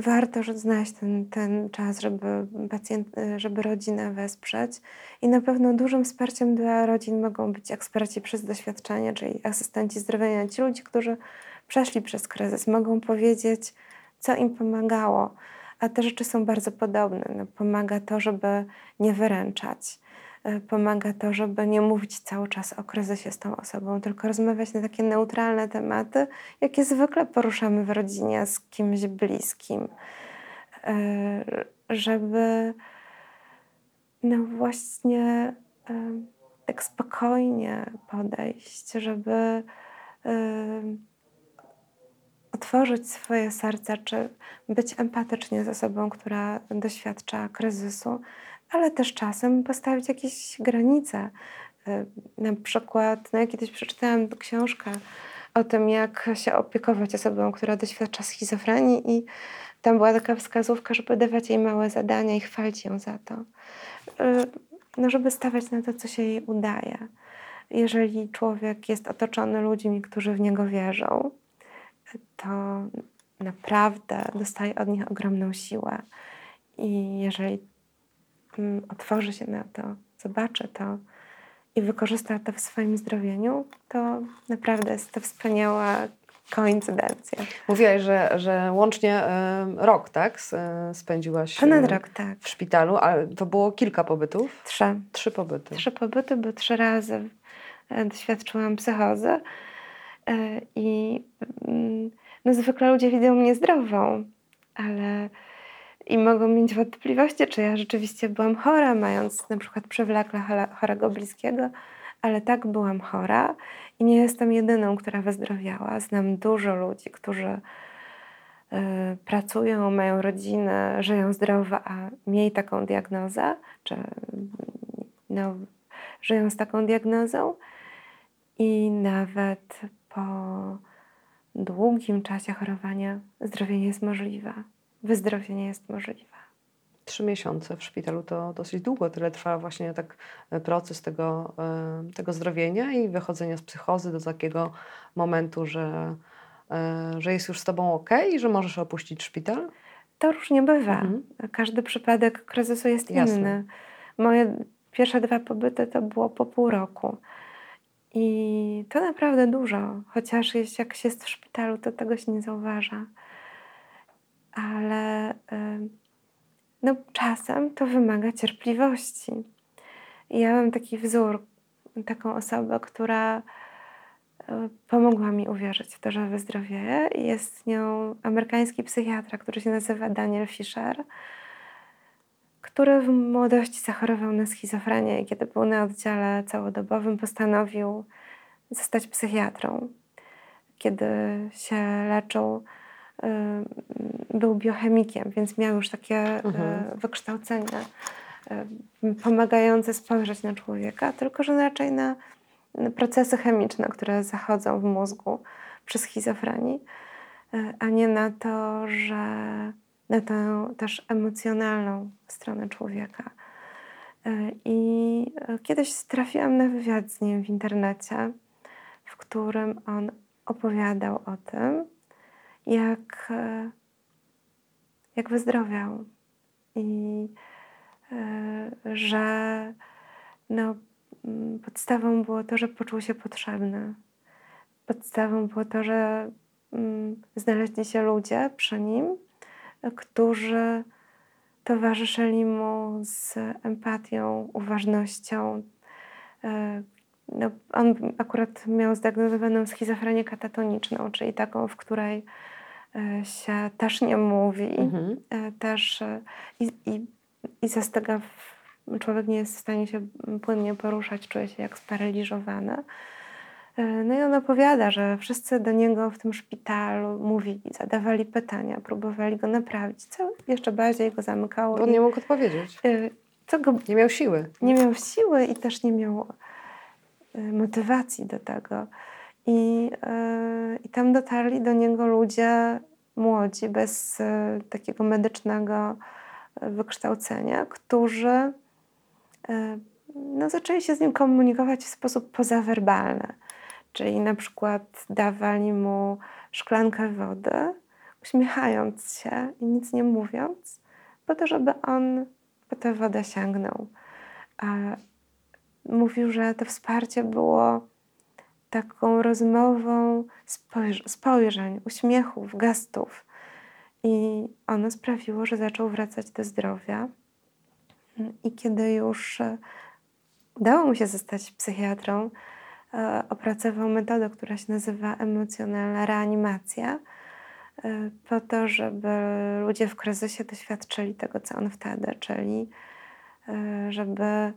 warto znaleźć ten, ten czas, żeby pacjent, żeby rodzinę wesprzeć. I na pewno dużym wsparciem dla rodzin mogą być eksperci przez doświadczenie, czyli asystenci zdrowienia. Ci ludzie, którzy przeszli przez kryzys, mogą powiedzieć, co im pomagało. A te rzeczy są bardzo podobne. No, pomaga to, żeby nie wyręczać. E, Pomaga to, żeby nie mówić cały czas o kryzysie z tą osobą, tylko rozmawiać na takie neutralne tematy, jakie zwykle poruszamy w rodzinie z kimś bliskim. E, Żeby no właśnie e, tak spokojnie podejść, żeby otworzyć swoje serce, czy być empatycznie z osobą, która doświadcza kryzysu, ale też czasem postawić jakieś granice. Y, Na przykład, no ja kiedyś przeczytałam książkę o tym, jak się opiekować osobą, która doświadcza schizofrenii i tam była taka wskazówka, żeby dawać jej małe zadania i chwalić ją za to. Y, No, żeby stawiać na to, co się jej udaje. Jeżeli człowiek jest otoczony ludźmi, którzy w niego wierzą, to naprawdę dostaje od nich ogromną siłę. I jeżeli otworzy się na to, zobaczy to i wykorzysta to w swoim zdrowieniu, to naprawdę jest to wspaniała koincydencja. Mówiłaś, że, że łącznie e, rok, tak? S- e, Spędziłaś Ponad rok, tak. w szpitalu, ale to było kilka pobytów? Trzy. Trzy pobyty. Trzy pobyty, bo trzy razy e, doświadczyłam psychozy. I mm, no, zwykle ludzie widzą mnie zdrową, ale i mogą mieć wątpliwości, czy ja rzeczywiście byłam chora, mając na przykład przewlekle chorego bliskiego, ale tak byłam chora i nie jestem jedyną, która wyzdrowiała. Znam dużo ludzi, którzy y, pracują, mają rodzinę, żyją zdrowo, a mieli taką diagnozę, czy no, żyją z taką diagnozą i nawet po długim czasie chorowania zdrowienie jest możliwe, wyzdrowienie jest możliwe. Trzy miesiące w szpitalu to dosyć długo. Tyle trwa właśnie tak e, proces tego, e, tego zdrowienia i wychodzenia z psychozy do takiego momentu, że, e, że jest już z tobą ok i że możesz opuścić szpital. To różnie bywa. Mhm. Każdy przypadek kryzysu jest Jasne. inny. Moje pierwsze dwa pobyty to było po pół roku. I to naprawdę dużo, chociaż jak się jest w szpitalu, to tego się nie zauważa. Ale no, czasem to wymaga cierpliwości. Ja mam taki wzór, taką osobę, która y, pomogła mi uwierzyć w to, że wyzdrowieję. Jest nią amerykański psychiatra, który się nazywa Daniel Fisher, który w młodości zachorował na schizofrenię i kiedy był na oddziale całodobowym, postanowił zostać psychiatrą. Kiedy się leczył, był biochemikiem, więc miał już takie Mhm. y, wykształcenie y, pomagające spojrzeć na człowieka, tylko że raczej na, procesy chemiczne, które zachodzą w mózgu przy schizofrenii, y, a nie na to, że na tę też emocjonalną stronę człowieka. Y, I y, kiedyś trafiłam na wywiad z nim w internecie, w którym on opowiadał o tym, jak, y, jak wyzdrowiał i y, że no, mm, podstawą było to, że poczuł się potrzebny. Podstawą było to, że mm, znaleźli się ludzie przy nim, którzy towarzyszyli mu z empatią, uważnością. Y, No, on akurat miał zdiagnozowaną schizofrenię katatoniczną, czyli taką, w której się też nie mówi, Mhm. e, też e, i, i, i zastyga, w, człowiek nie jest w stanie się płynnie poruszać, czuje się jak sparaliżowany. E, No i on opowiada, że wszyscy do niego w tym szpitalu mówili, zadawali pytania, próbowali go naprawić, co jeszcze bardziej go zamykało. Bo on nie mógł odpowiedzieć. e, co go Nie miał siły. nie miał siły i też nie miał motywacji do tego. I, y, I tam dotarli do niego ludzie młodzi, bez y, takiego medycznego y, wykształcenia, którzy no, zaczęli się z nim komunikować w sposób pozawerbalny. Czyli na przykład dawali mu szklankę wody, uśmiechając się i nic nie mówiąc, po to, żeby on po tę wodę sięgnął. Mówił, że to wsparcie było taką rozmową spojrz- spojrzeń, uśmiechów, gestów. I ono sprawiło, że zaczął wracać do zdrowia. I kiedy już e, udało mu się zostać psychiatrą, e, opracował metodę, która się nazywa emocjonalna reanimacja, e, po to, żeby ludzie w kryzysie doświadczyli tego, co on wtedy, czyli żeby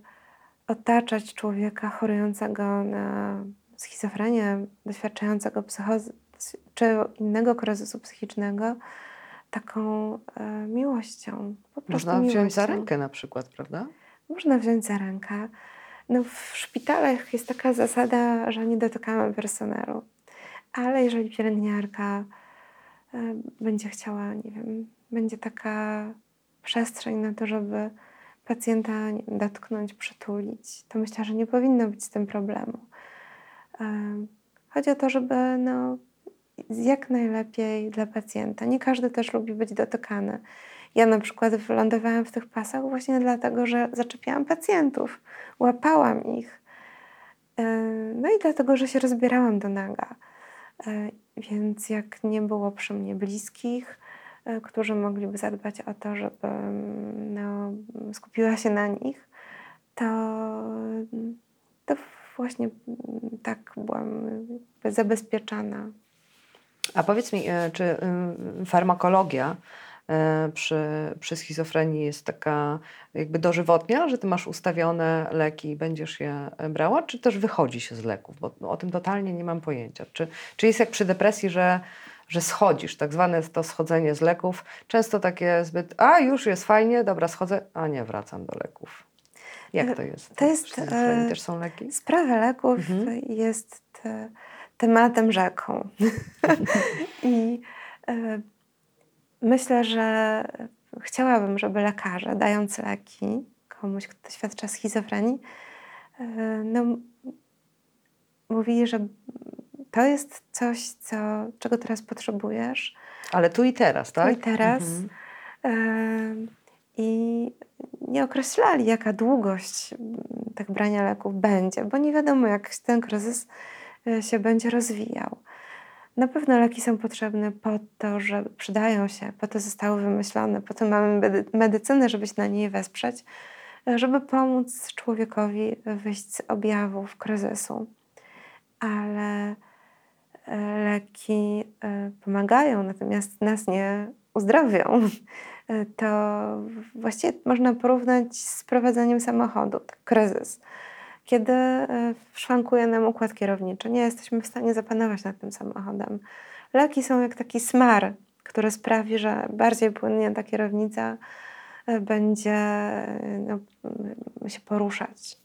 otaczać człowieka chorującego na schizofrenię, doświadczającego psychozy czy innego kryzysu psychicznego, taką e, miłością. Można wziąć za miłością. rękę na przykład, prawda? Można wziąć za rękę. No, w szpitalach jest taka zasada, że nie dotykamy personelu. Ale jeżeli pielęgniarka y, będzie chciała, nie wiem, będzie taka przestrzeń na to, żeby pacjenta wiem, dotknąć, przytulić, to myślę, że nie powinno być z tym problemu. Y, Chodzi o to, żeby no, jak najlepiej dla pacjenta. Nie każdy też lubi być dotykany. Ja na przykład wylądowałam w tych pasach właśnie dlatego, że zaczepiałam pacjentów, łapałam ich. Yy, No i dlatego, że się rozbierałam do naga. Więc jak nie było przy mnie bliskich, którzy mogliby zadbać o to, żebym no, skupiła się na nich, to, to właśnie tak byłam zabezpieczana. A powiedz mi, e, czy farmakologia e, przy, przy schizofrenii jest taka jakby dożywotnia, że ty masz ustawione leki i będziesz je brała, czy też wychodzi się z leków? Bo o tym totalnie nie mam pojęcia. Czy, czy jest jak przy depresji, że, że schodzisz, tak zwane to schodzenie z leków, często takie zbyt, a już jest fajnie, dobra, schodzę, a nie, wracam do leków. Jak to jest? To jest e, też są leki? Sprawa leków mhm. jest te, tematem rzeką. I e, myślę, że chciałabym, żeby lekarze, dając leki komuś, kto doświadcza schizofrenii, e, no, mówili, że to jest coś, co, czego teraz potrzebujesz. Ale tu i teraz, tak? Tu i teraz. Mhm. I nie określali, jaka długość tak brania leków będzie, bo nie wiadomo, jak ten kryzys e, się będzie rozwijał. Na pewno leki są potrzebne po to, że przydają się, po to zostały wymyślone, po to mamy medycynę, żeby się na niej wesprzeć, e, żeby pomóc człowiekowi wyjść z objawów kryzysu. Ale e, leki pomagają, natomiast nas nie uzdrowią. E, to właściwie można porównać z prowadzeniem samochodu, tak, kryzys. Kiedy e, szwankuje nam układ kierowniczy, nie jesteśmy w stanie zapanować nad tym samochodem. Leki są jak taki smar, który sprawi, że bardziej płynnie ta kierownica e, będzie no, się poruszać.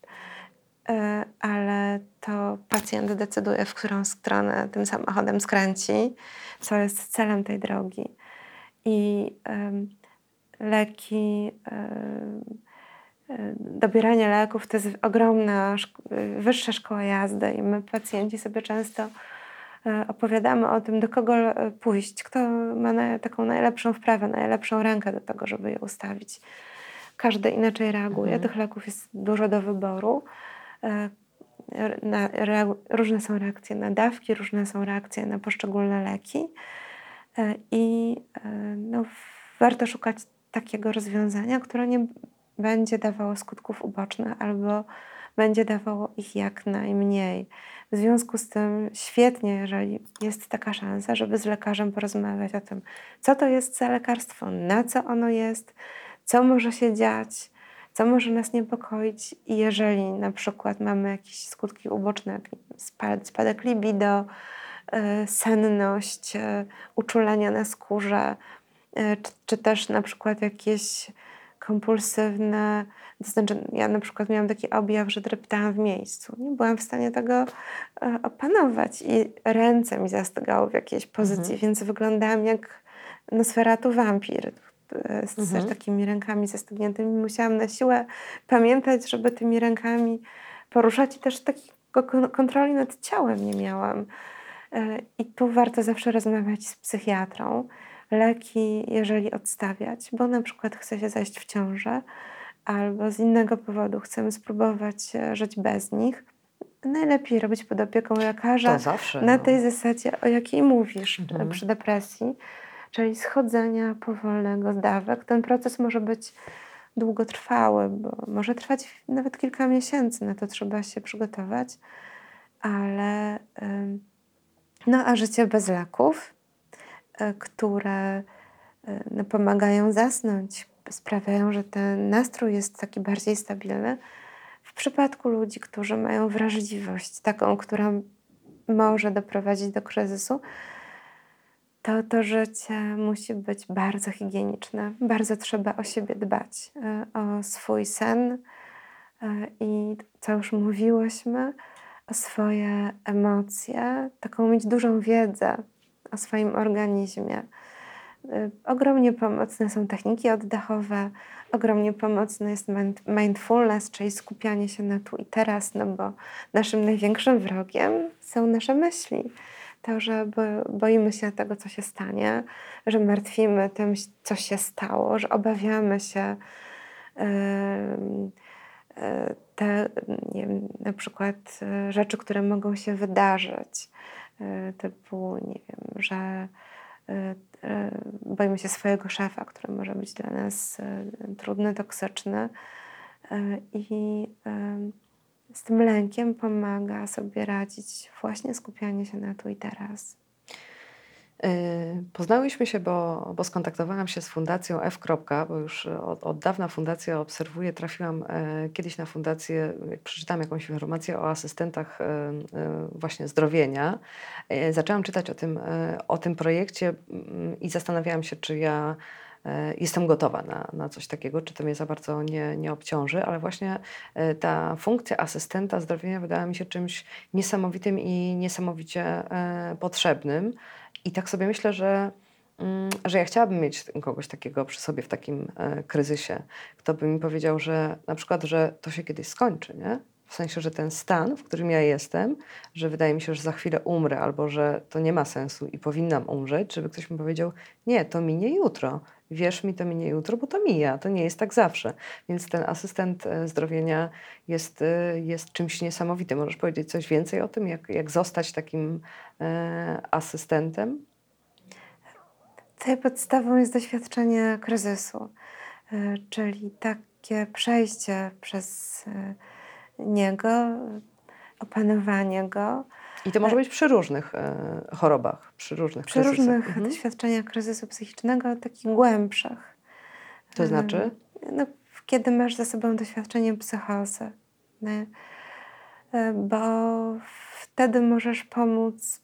Ale to pacjent decyduje, w którą stronę tym samochodem skręci, co jest celem tej drogi. I leki, e, e, dobieranie leków to jest ogromna, wyższa szkoła jazdy i my pacjenci sobie często e, opowiadamy o tym, do kogo pójść, kto ma taką najlepszą wprawę, najlepszą rękę do tego, żeby je ustawić. Każdy inaczej reaguje. Mhm. Tych leków jest dużo do wyboru. Na, różne są reakcje na dawki, różne są reakcje na poszczególne leki. I no, warto szukać takiego rozwiązania, które nie będzie dawało skutków ubocznych albo będzie dawało ich jak najmniej. W związku z tym świetnie, jeżeli jest taka szansa, żeby z lekarzem porozmawiać o tym, co to jest za lekarstwo, na co ono jest, co może się dziać, co może nas niepokoić i jeżeli na przykład mamy jakieś skutki uboczne, jak spadek libido, e, senność, e, uczulenia na skórze, czy, czy też na przykład jakieś kompulsywne, to znaczy ja na przykład miałam taki objaw, że dreptałam w miejscu. Nie byłam w stanie tego e, opanować i ręce mi zastygały w jakiejś pozycji, mhm. więc wyglądałam jak Nosferatu wampir e, z, mhm. takimi rękami zastygniętymi. Musiałam na siłę pamiętać, żeby tymi rękami poruszać i też takiego kontroli nad ciałem nie miałam. I tu warto zawsze rozmawiać z psychiatrą leki, jeżeli odstawiać, bo na przykład chce się zajść w ciążę albo z innego powodu chcemy spróbować e, żyć bez nich, najlepiej robić pod opieką lekarza zawsze, na no. tej zasadzie, o jakiej mówisz mhm. przy depresji, czyli schodzenia powolnego z dawek. Ten proces może być długotrwały, bo może trwać nawet kilka miesięcy, na to trzeba się przygotować, ale no a życie bez leków E, które e, no, pomagają zasnąć, sprawiają, że ten nastrój jest taki bardziej stabilny. W przypadku ludzi, którzy mają wrażliwość, taką, która może doprowadzić do kryzysu, to to życie musi być bardzo higieniczne. Bardzo trzeba o siebie dbać, e, o swój sen i co już mówiłyśmy, o swoje emocje, taką mieć dużą wiedzę o swoim organizmie. Y, ogromnie pomocne są techniki oddechowe, ogromnie pomocny jest mindfulness, czyli skupianie się na tu i teraz, no bo naszym największym wrogiem są nasze myśli. To, że boimy się tego, co się stanie, że martwimy tym, co się stało, że obawiamy się te, nie wiem, na przykład y, rzeczy, które mogą się wydarzyć typu, nie wiem, że boimy się swojego szefa, który może być dla nas trudny, toksyczny i z tym lękiem pomaga sobie radzić właśnie skupianie się na tu i teraz. Y, poznałyśmy się, bo, bo skontaktowałam się z Fundacją F. bo już od, od dawna fundację obserwuję. Trafiłam e, kiedyś na fundację, jak przeczytałam jakąś informację o asystentach e, e, właśnie zdrowienia. Zaczęłam czytać o tym, o tym projekcie mm, i zastanawiałam się, czy ja jestem gotowa na, na coś takiego, czy to mnie za bardzo nie, nie obciąży, ale właśnie ta funkcja asystenta zdrowienia wydała mi się czymś niesamowitym i niesamowicie potrzebnym. I tak sobie myślę, że, mm, że ja chciałabym mieć kogoś takiego przy sobie w takim e, kryzysie, kto by mi powiedział, że na przykład, że to się kiedyś skończy, nie? W sensie, że ten stan, w którym ja jestem, że wydaje mi się, że za chwilę umrę, albo że to nie ma sensu i powinnam umrzeć, żeby ktoś mi powiedział, nie, to minie jutro. Wierz mi, to minie jutro, bo to mija, to nie jest tak zawsze. Więc ten asystent e, zdrowienia jest, e, jest czymś niesamowitym. Możesz powiedzieć coś więcej o tym, jak, jak zostać takim e, asystentem? Tutaj podstawą jest doświadczenie kryzysu, e, czyli takie przejście przez niego, opanowanie go. I to może być przy różnych e, chorobach, przy różnych Przy kryzysach. różnych mhm. doświadczeniach kryzysu psychicznego, takich głębszych. To znaczy? No, kiedy masz za sobą doświadczenie psychozy. Nie? E, bo wtedy możesz pomóc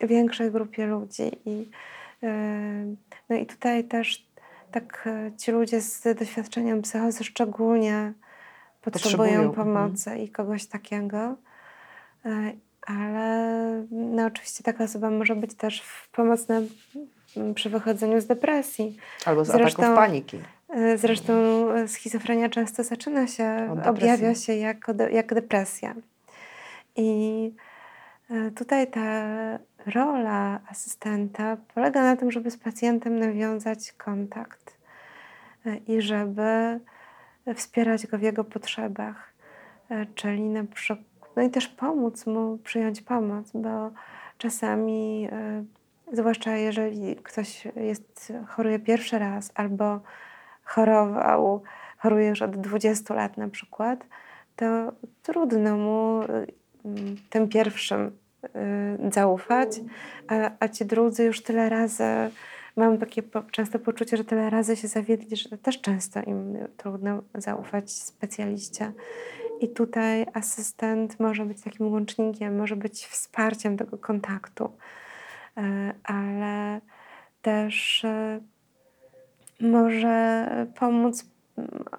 większej grupie ludzi. I, e, no i tutaj też tak ci ludzie z doświadczeniem psychozy szczególnie potrzebują, potrzebują. pomocy mhm. i kogoś takiego. E, ale no, oczywiście taka osoba może być też pomocna przy wychodzeniu z depresji. Albo z zresztą, ataków paniki. E, zresztą schizofrenia często zaczyna się, objawia się jako, de, jak depresja. I e, tutaj ta rola asystenta polega na tym, żeby z pacjentem nawiązać kontakt i żeby wspierać go w jego potrzebach, czyli na przykład no i też pomóc mu przyjąć pomoc, bo czasami, y, zwłaszcza jeżeli ktoś jest, choruje pierwszy raz albo chorował, choruje już od 20 lat na przykład, to trudno mu y, tym pierwszym y, zaufać, a, a ci drudzy już tyle razy, mam takie często poczucie, że tyle razy się zawiedli, że też często im trudno zaufać specjaliście. I tutaj asystent może być takim łącznikiem, może być wsparciem tego kontaktu, e, ale też e, może pomóc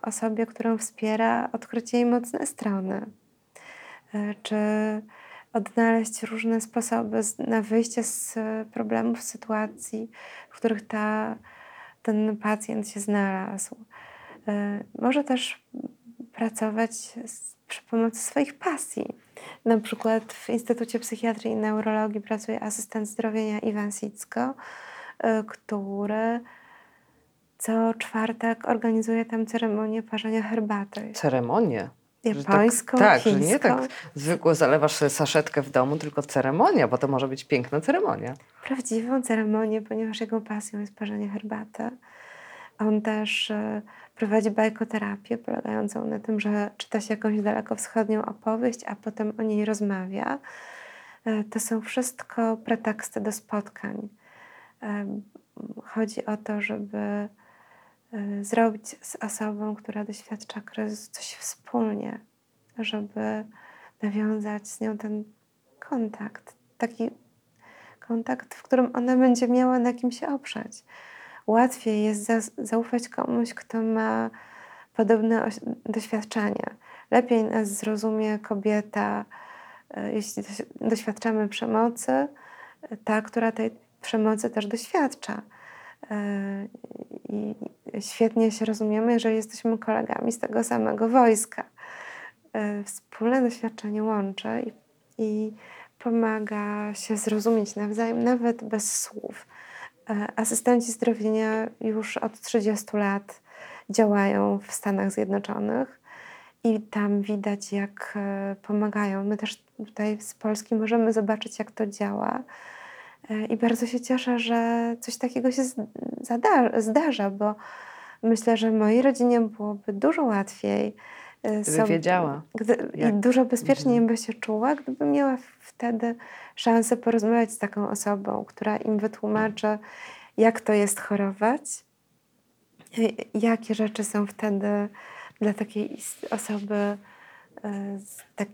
osobie, którą wspiera, odkryć jej mocne strony, e, czy odnaleźć różne sposoby na wyjście z problemów, sytuacji, w których ta, ten pacjent się znalazł. Może też pracować z, przy pomocy swoich pasji. Na przykład w Instytucie Psychiatrii i Neurologii pracuje asystent zdrowienia Iwan Sicko, y, który co czwartek organizuje tam ceremonię parzenia herbaty. Ceremonię? Japońską, tak, tak, że nie tak zwykło zalewasz sobie saszetkę w domu, tylko ceremonia, bo to może być piękna ceremonia. Prawdziwą ceremonię, ponieważ jego pasją jest parzenie herbaty. On też y, prowadzi bajkoterapię polegającą na tym, że czyta się jakąś dalekowschodnią opowieść, a potem o niej rozmawia. E, to są wszystko preteksty do spotkań. E, chodzi o to, żeby e, zrobić z osobą, która doświadcza kryzysu, coś wspólnie, żeby nawiązać z nią ten kontakt, taki kontakt, w którym ona będzie miała na kim się oprzeć łatwiej jest za, zaufać komuś, kto ma podobne doświadczenia. Lepiej nas zrozumie kobieta, e, jeśli doświadczamy przemocy, ta, która tej przemocy też doświadcza. E, I świetnie się rozumiemy, jeżeli jesteśmy kolegami z tego samego wojska. E, wspólne doświadczenie łączy i, i pomaga się zrozumieć nawzajem, nawet bez słów. E, asystenci zdrowienia już od 30 lat działają w Stanach Zjednoczonych i tam widać, jak e, pomagają. My też tutaj z Polski możemy zobaczyć, jak to działa. E, I bardzo się cieszę, że coś takiego się zdarza, bo myślę, że mojej rodzinie byłoby dużo łatwiej. Gdyby wiedziała. Gdy, I dużo bezpieczniej by się czuła, gdyby miała wtedy szansę porozmawiać z taką osobą, która im wytłumaczy, jak to jest chorować, jakie rzeczy są wtedy dla takiej osoby tak,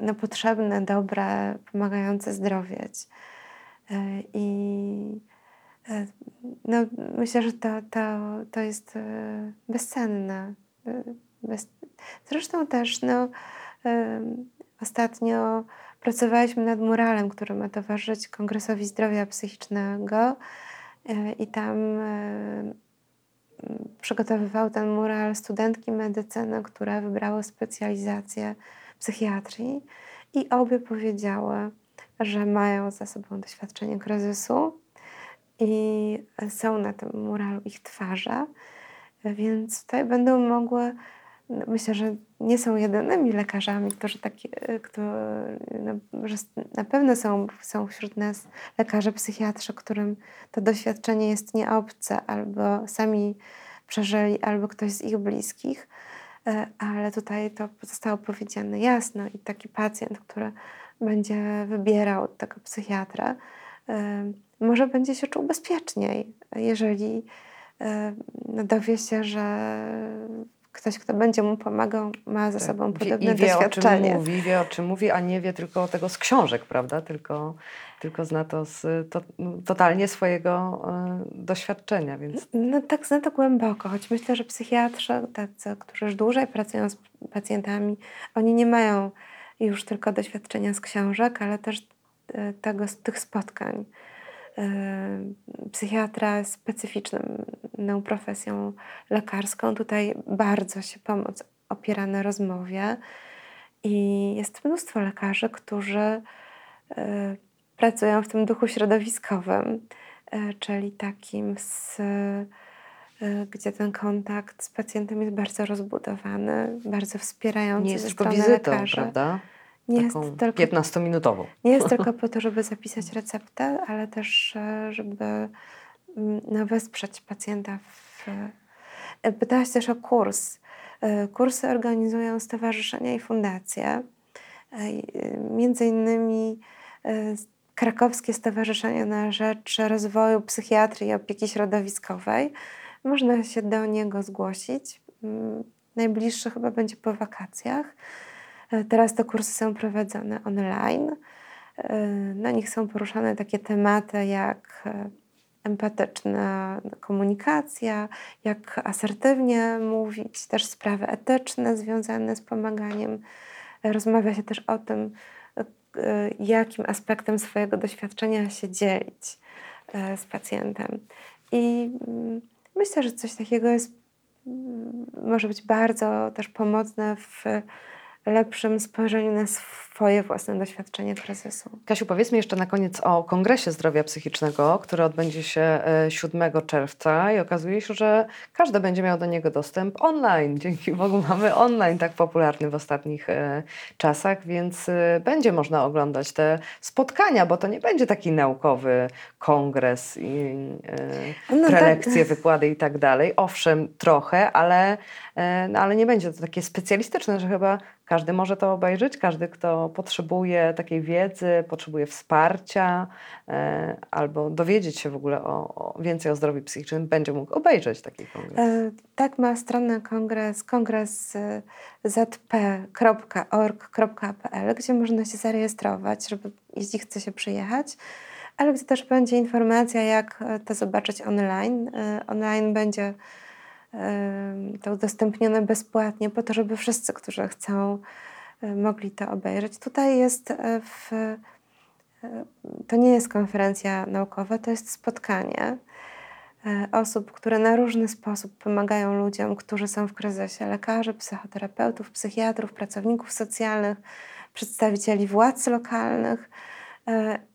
no, potrzebne, dobre, pomagające zdrowieć. E, I no, myślę, że to, to, to jest bezcenne. Bez... Zresztą też no, ostatnio pracowaliśmy nad muralem, który ma towarzyszyć Kongresowi Zdrowia Psychicznego i tam przygotowywał ten mural studentki medycyny, które wybrały specjalizację psychiatrii. I obie powiedziały, że mają za sobą doświadczenie kryzysu i są na tym muralu ich twarze, więc tutaj będą mogły, myślę, że nie są jedynymi lekarzami, którzy takie, którzy, no, na pewno są, są wśród nas lekarze psychiatrzy, którym to doświadczenie jest nieobce albo sami przeżyli, albo ktoś z ich bliskich. E, ale tutaj to zostało powiedziane jasno i taki pacjent, który będzie wybierał tego psychiatra, e, może będzie się czuł bezpieczniej, jeżeli e, no, dowie się, że ktoś, kto będzie mu pomagał, ma za tak. sobą podobne I wie, doświadczenie. O czym mówi, wie o czym mówi, a nie wie tylko tego z książek, prawda? Tylko, tylko zna to z to, totalnie swojego y, doświadczenia. Więc... No tak, zna to głęboko, choć myślę, że psychiatrzy, tacy, którzy już dłużej pracują z pacjentami, oni nie mają już tylko doświadczenia z książek, ale też y, tego, z tych spotkań. Y, psychiatra specyficzną profesją lekarską. Tutaj bardzo się pomoc opiera na rozmowie i jest mnóstwo lekarzy, którzy y, pracują w tym duchu środowiskowym, y, czyli takim, z, gdzie ten kontakt z pacjentem jest bardzo rozbudowany, bardzo wspierający Nie jest tylko wizytą, lekarza. prawda? Nie jest tylko 15-minutową. Nie jest tylko po to, żeby zapisać receptę, ale też, e, żeby mm, no, wesprzeć pacjenta. W... E, pytałaś też o kurs. E, kursy organizują stowarzyszenia i fundacje. Między innymi Krakowskie Stowarzyszenie na Rzecz Rozwoju Psychiatrii i Opieki Środowiskowej. Można się do niego zgłosić. Mm, najbliższy chyba będzie po wakacjach. E, teraz te kursy są prowadzone online. E, na nich są poruszane takie tematy jak e, empatyczna komunikacja, jak asertywnie mówić, też sprawy etyczne związane z pomaganiem. Rozmawia się też o tym, jakim aspektem swojego doświadczenia się dzielić z pacjentem. I mm, myślę, że coś takiego jest, mm, może być bardzo też pomocne w lepszym spojrzeniu na swoje własne doświadczenie kryzysu. Kasiu, powiedzmy jeszcze na koniec o Kongresie Zdrowia Psychicznego, który odbędzie się 7 e, czerwca i okazuje się, że każdy będzie miał do niego dostęp online. Dzięki Bogu mamy online tak popularny w ostatnich e, czasach, więc e, będzie można oglądać te spotkania, bo to nie będzie taki naukowy kongres i no prelekcje, tak. wykłady i tak dalej. Owszem, trochę, ale, no, ale nie będzie to takie specjalistyczne, że chyba każdy może to obejrzeć, każdy, kto potrzebuje takiej wiedzy, potrzebuje wsparcia e, albo dowiedzieć się w ogóle o, o, więcej o zdrowiu psychicznym, będzie mógł obejrzeć taki kongres. E, tak, ma stronę kongres, kongres e, gdzie można się zarejestrować, żeby, jeśli chce się przyjechać ale gdzie też będzie informacja, jak to zobaczyć online. Online będzie to udostępnione bezpłatnie, po to, żeby wszyscy, którzy chcą, mogli to obejrzeć. Tutaj jest e, w, e, to nie jest konferencja naukowa, to jest spotkanie osób, które na różny sposób pomagają ludziom, którzy są w kryzysie lekarzy, psychoterapeutów, psychiatrów, pracowników socjalnych, przedstawicieli władz lokalnych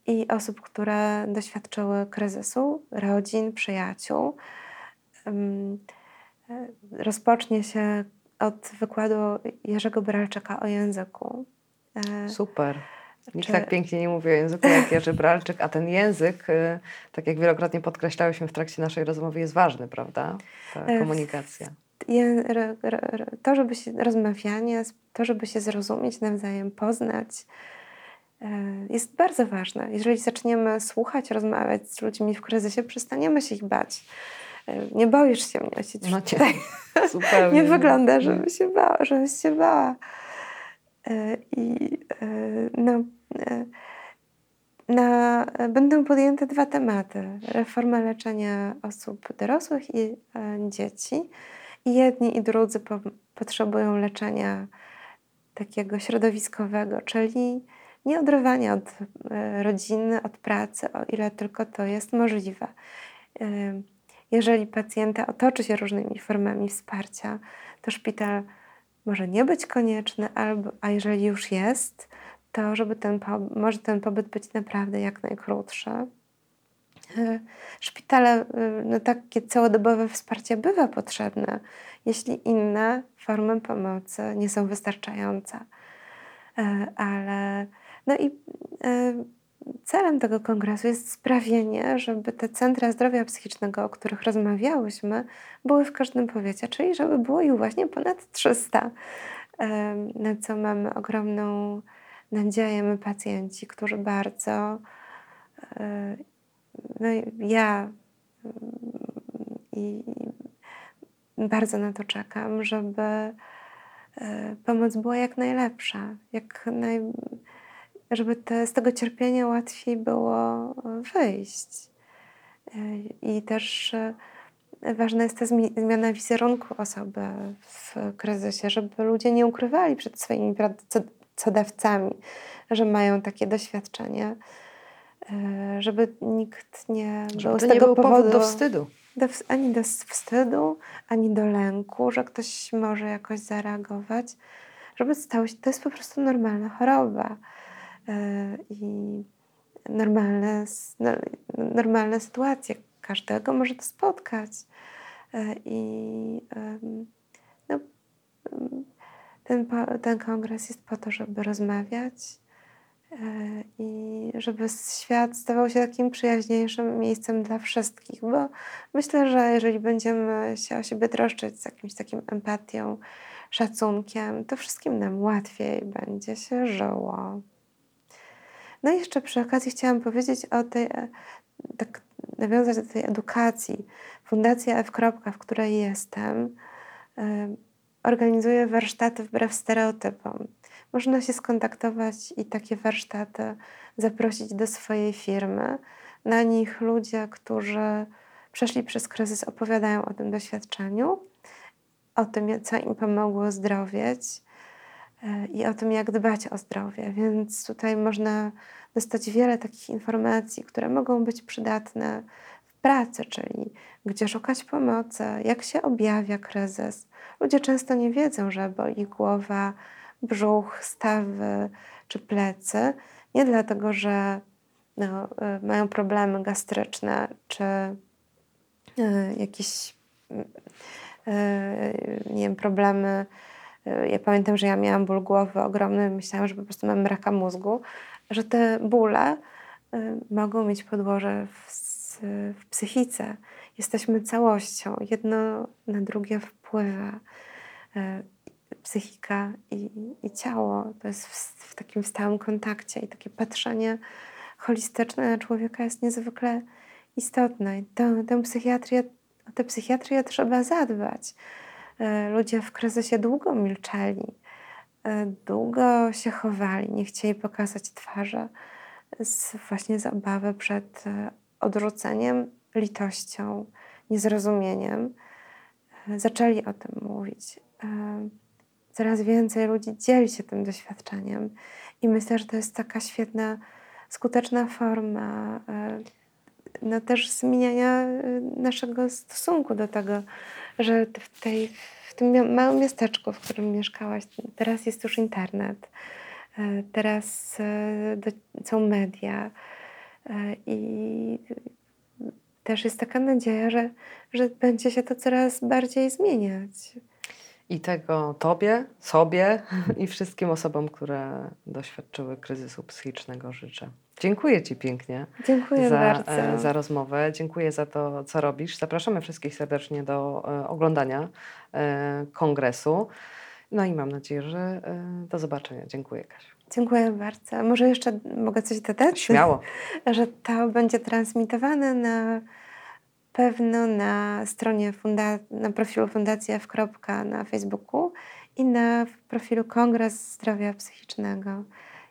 i osób, które doświadczyły kryzysu, rodzin, przyjaciół rozpocznie się od wykładu Jerzego Bralczyka o języku. E, Super. Nikt czy... tak pięknie nie mówi o języku jak Jerzy Bralczyk, a ten język, y, tak jak wielokrotnie podkreślałyśmy w trakcie naszej rozmowy, jest ważny, prawda? Ta e, komunikacja. To, żeby się rozmawianie, to, żeby się zrozumieć nawzajem, poznać, e, jest bardzo ważne. Jeżeli zaczniemy słuchać, rozmawiać z ludźmi w kryzysie, przestaniemy się ich bać. E, nie boisz się mnie siedzieć no tutaj. Nie wygląda, żeby się bała, żebyś się bała. I no, na, będą podjęte dwa tematy. Reforma leczenia osób dorosłych i e, dzieci. I jedni i drudzy po, potrzebują leczenia takiego środowiskowego, czyli nie odrywania od e, rodziny, od pracy, o ile tylko to jest możliwe. Jeżeli pacjenta otoczy się różnymi formami wsparcia, to szpital może nie być konieczny, albo, a jeżeli już jest, to żeby ten, może ten pobyt być naprawdę jak najkrótszy. E, szpitale, e, no takie całodobowe wsparcie bywa potrzebne, jeśli inne formy pomocy nie są wystarczające. E, ale no i celem tego kongresu jest sprawienie, żeby te centra zdrowia psychicznego, o których rozmawiałyśmy, były w każdym powiecie, czyli żeby było ich właśnie ponad 300, na co mamy ogromną nadzieję my pacjenci, którzy bardzo, no ja i bardzo na to czekam, żeby pomoc była jak najlepsza, jak naj, żeby te, z tego cierpienia łatwiej było wyjść. I też ważna jest ta zmiana wizerunku osoby w kryzysie, żeby ludzie nie ukrywali przed swoimi pracodawcami, że mają takie doświadczenie, e, żeby nikt nie żeby był z tego był powodu do wstydu. Do, ani do wstydu, ani do lęku, że ktoś może jakoś zareagować, żeby stało się, to jest po prostu normalna choroba e, i normalne, no, normalne sytuacje. Każdego może to spotkać. E, I no, ten, ten kongres jest po to, żeby rozmawiać e, i żeby świat stawał się takim przyjaźniejszym miejscem dla wszystkich, bo myślę, że jeżeli będziemy się o siebie troszczyć z jakimś takim empatią, szacunkiem, to wszystkim nam łatwiej będzie się żyło. No i jeszcze przy okazji chciałam powiedzieć o tej, e, tak nawiązać do tej edukacji. Fundacja F. w której jestem, organizuje warsztaty wbrew stereotypom. Można się skontaktować i takie warsztaty zaprosić do swojej firmy. Na nich ludzie, którzy przeszli przez kryzys, opowiadają o tym doświadczeniu, o tym, co im pomogło zdrowieć i o tym, jak dbać o zdrowie. Więc tutaj można dostać wiele takich informacji, które mogą być przydatne w pracy, czyli gdzie szukać pomocy, jak się objawia kryzys, Ludzie często nie wiedzą, że boli głowa, brzuch, stawy czy plecy. Nie dlatego, że no, y, mają problemy gastryczne czy y, jakieś y, nie wiem, problemy. Ja pamiętam, że ja miałam ból głowy ogromny, myślałam, że po prostu mam raka mózgu, że te bóle mogą mieć podłoże w, w psychice. Jesteśmy całością, jedno na drugie wpływa. E, psychika i, i ciało to jest w, w, takim stałym kontakcie i takie patrzenie holistyczne na człowieka jest niezwykle istotne. Tę, tę psychiatrię, o tę psychiatrię trzeba zadbać. E, ludzie w kryzysie długo milczeli, e, długo się chowali, nie chcieli pokazać twarzy z, właśnie z obawy przed odrzuceniem, litością, niezrozumieniem zaczęli o tym mówić. Coraz więcej ludzi dzieli się tym doświadczeniem i myślę, że to jest taka świetna, skuteczna forma e, no też zmieniania e, naszego stosunku do tego, że w, tej, w tym małym miasteczku, w którym mieszkałaś, teraz jest już internet, e, teraz są media i też jest taka nadzieja, że, że będzie się to coraz bardziej zmieniać. I tego Tobie, sobie i wszystkim osobom, które doświadczyły kryzysu psychicznego życzę. Dziękuję Ci pięknie Dziękuję za, bardzo. e, za rozmowę. Dziękuję za to, co robisz. Zapraszamy wszystkich serdecznie do e, oglądania e, kongresu. No i mam nadzieję, że do zobaczenia. Dziękuję, Kasiu. Dziękuję bardzo. Może jeszcze mogę coś dodać? Śmiało. że to będzie transmitowane na pewno na stronie funda- na profilu Fundacji F. na Facebooku i na profilu Kongres Zdrowia Psychicznego.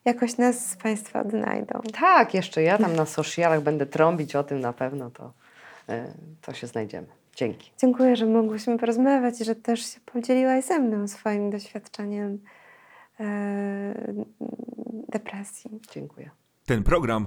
Jakoś nas Państwo odnajdą. Tak, jeszcze ja tam na socialach będę trąbić o tym na pewno, to, e, to się znajdziemy. Dzięki. Dziękuję, że mogłyśmy porozmawiać i że też się podzieliłaś ze mną swoim doświadczeniem e, depresji. Dziękuję. Ten program